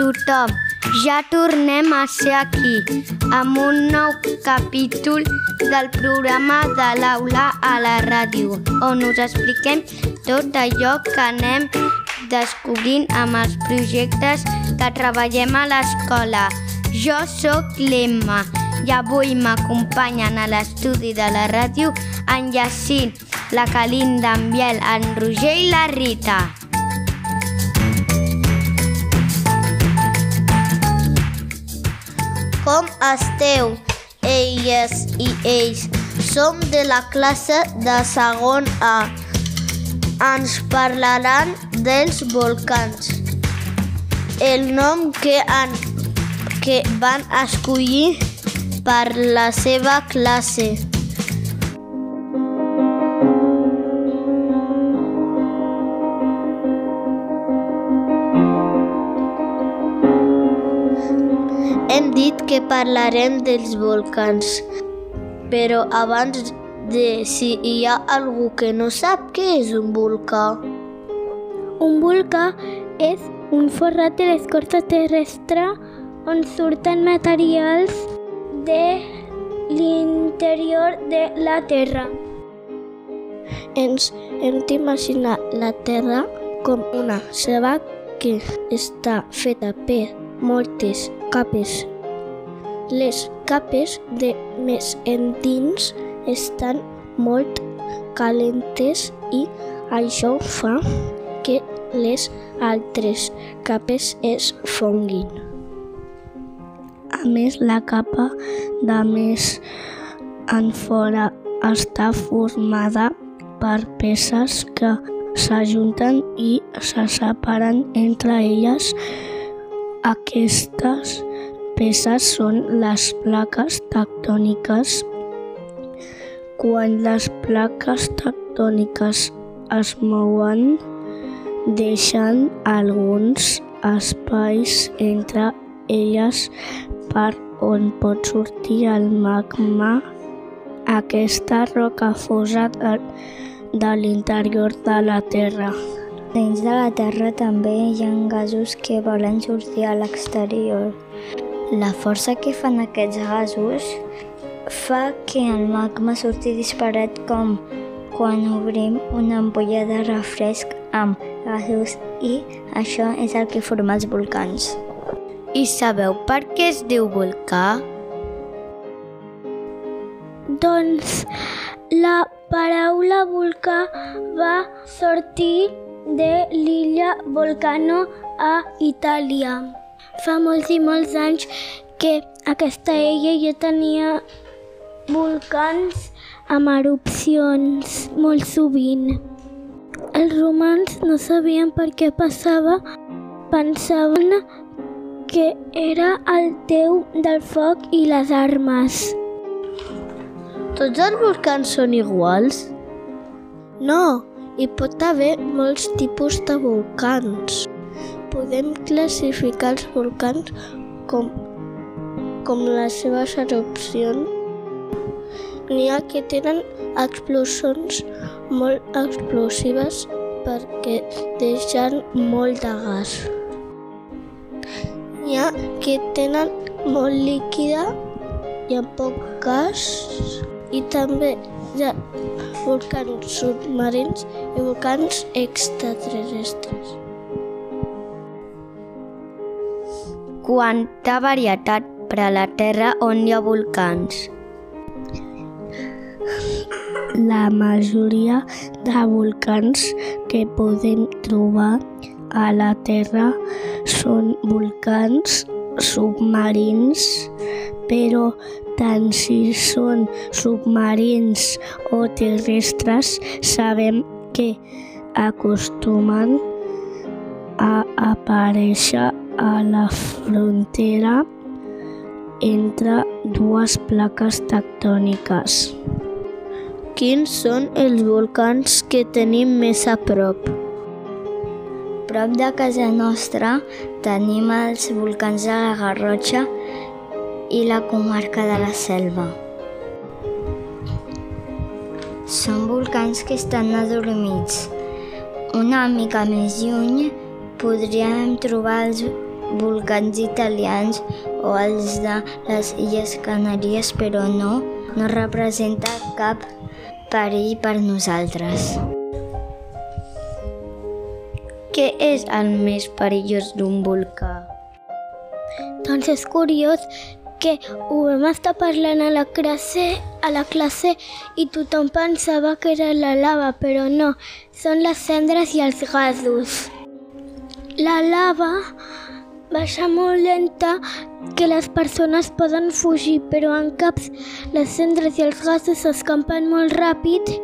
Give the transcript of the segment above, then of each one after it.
tothom. Ja tornem a ser aquí amb un nou capítol del programa de l'aula a la ràdio, on us expliquem tot allò que anem descobrint amb els projectes que treballem a l'escola. Jo sóc l'Emma i avui m'acompanyen a l'estudi de la ràdio en Jacint, la Calinda, en Biel, en Roger i la Rita. Com esteu, elles i ells? Som de la classe de segon A. Ens parlaran dels volcans. El nom que, han, que van escollir per la seva classe. Que parlarem dels volcans, però abans de si hi ha algú que no sap què és un volcà. Un volcà és un forrat de l'escorça terrestre on surten materials de l'interior de la Terra. Ens hem d'imaginar la Terra com una ceba que està feta per moltes capes. Les capes de més endins estan molt calentes i això fa que les altres capes es fonguin. A més, la capa de més en fora està formada per peces que s'ajunten i se separen entre elles. Aquestes peces són les plaques tectòniques. Quan les plaques tectòniques es mouen, deixen alguns espais entre elles per on pot sortir el magma. Aquesta roca fosa de, de l'interior de la Terra. Dins de la Terra també hi ha gasos que volen sortir a l'exterior. La força que fan aquests gasos fa que el magma surti disparat com quan obrim una ampolla de refresc amb gasos i això és el que forma els volcans. I sabeu per què es diu volcà? Doncs la paraula volcà va sortir de l'illa Volcano a Itàlia. Fa molts i molts anys que aquesta illa ja tenia volcans amb erupcions molt sovint. Els romans no sabien per què passava, pensaven que era el déu del foc i les armes. Tots els volcans són iguals? No, hi pot haver molts tipus de volcans. Podem classificar els volcans com, com les seves erupcions. N'hi ha que tenen explosions molt explosives perquè deixen molt de gas. N'hi ha que tenen molt líquida i amb poc gas i també hi ha volcans submarins i volcans extraterrestres. Quanta varietat per a la Terra on hi ha volcans? La majoria de volcans que podem trobar a la Terra són volcans submarins, però tant si són submarins o terrestres, sabem que acostumen a aparèixer a la frontera entre dues plaques tectòniques. Quins són els volcans que tenim més a prop? Prop de casa nostra tenim els volcans de la Garrotxa i la comarca de la Selva. Són volcans que estan adormits. Una mica més lluny podríem trobar els volcans italians o els de les Illes Canàries, però no, no representa cap perill per nosaltres. Què és el més perillós d'un volcà? Doncs és curiós que ho vam estar parlant a la classe, a la classe i tothom pensava que era la lava, però no, són les cendres i els gasos. La lava baixa molt lenta que les persones poden fugir, però en caps les cendres i els gasos s'escampen molt ràpid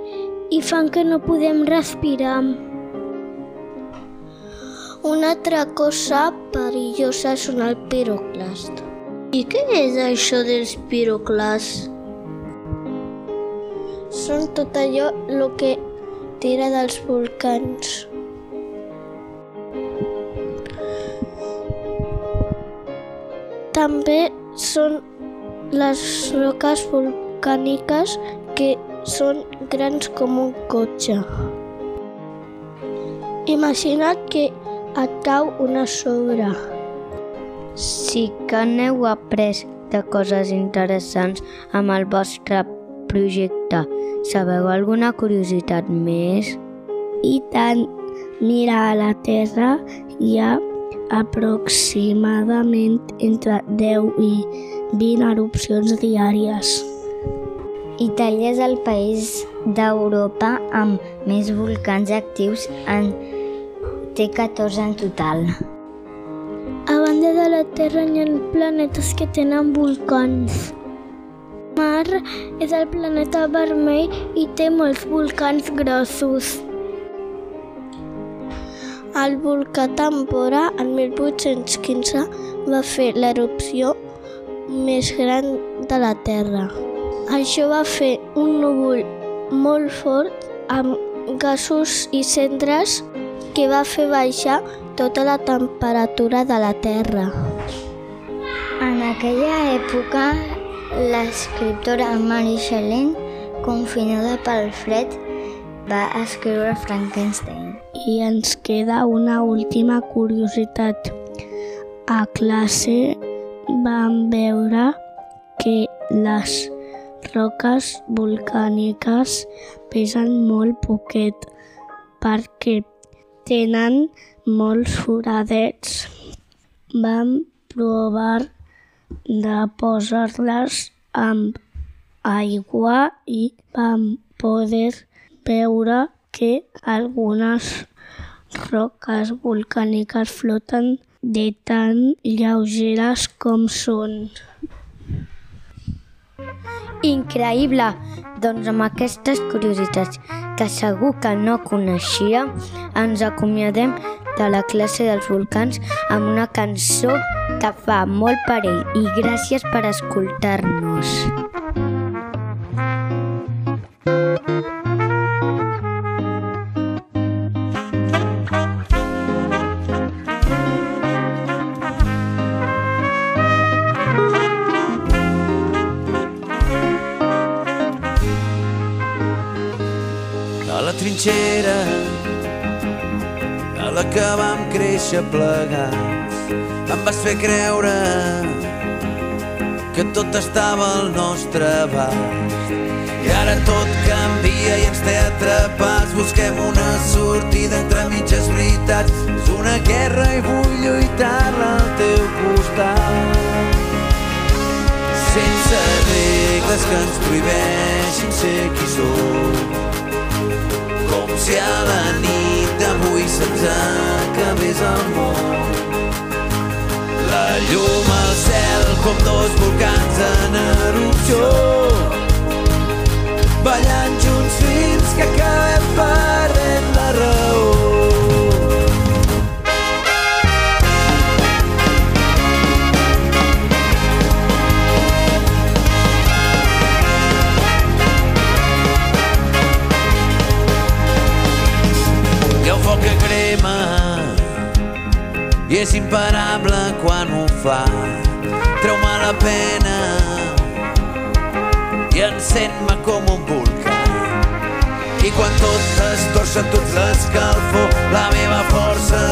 i fan que no podem respirar. Una altra cosa perillosa són el piroclast. I què és això dels piroclasts? Són tot allò el que tira dels volcans. També són les roques volcàniques que són grans com un cotxe. Imagina't que et cau una sobre. Sí que n'heu après de coses interessants amb el vostre projecte. Sabeu alguna curiositat més? I tant, mira a la Terra hi ha aproximadament entre 10 i 20 erupcions diàries. Itàlia és el país d'Europa amb més volcans actius en té 14 en total. A banda de la Terra hi ha planetes que tenen volcans. Mar és el planeta vermell i té molts volcans grossos. El volcà Tambora, en 1815, va fer l'erupció més gran de la Terra. Això va fer un núvol molt fort amb gasos i cendres que va fer baixar tota la temperatura de la Terra. En aquella època, l'escriptora Mary Shelley, confinada pel fred, va escriure Frankenstein. I ens queda una última curiositat. A classe vam veure que les roques volcàniques pesen molt poquet perquè tenen molts foradets. Vam provar de posar-les amb aigua i vam poder veure que algunes roques volcàniques floten de tan lleugeres com són. Increïble! Doncs amb aquestes curiositats que segur que no coneixia, ens acomiadem de la classe dels volcans amb una cançó que fa molt per ell i gràcies per escoltar-nos. Trinxera a la que vam créixer plegats. Em vas fer creure que tot estava al nostre abast. I ara tot canvia i ens té atrapats. Busquem una sortida entre mitges veritats. És una guerra i vull lluitar-la al teu costat. Sense regles que ens prohibeixin ser qui som si a la nit d'avui se'ns acabés el món. La llum al cel com dos volcans en erupció, ballant junts fins que acabem perdent és imparable quan ho fa. Treu-me la pena i encén-me com un volcà. I quan tot es torça, tot l'escalfor, la meva força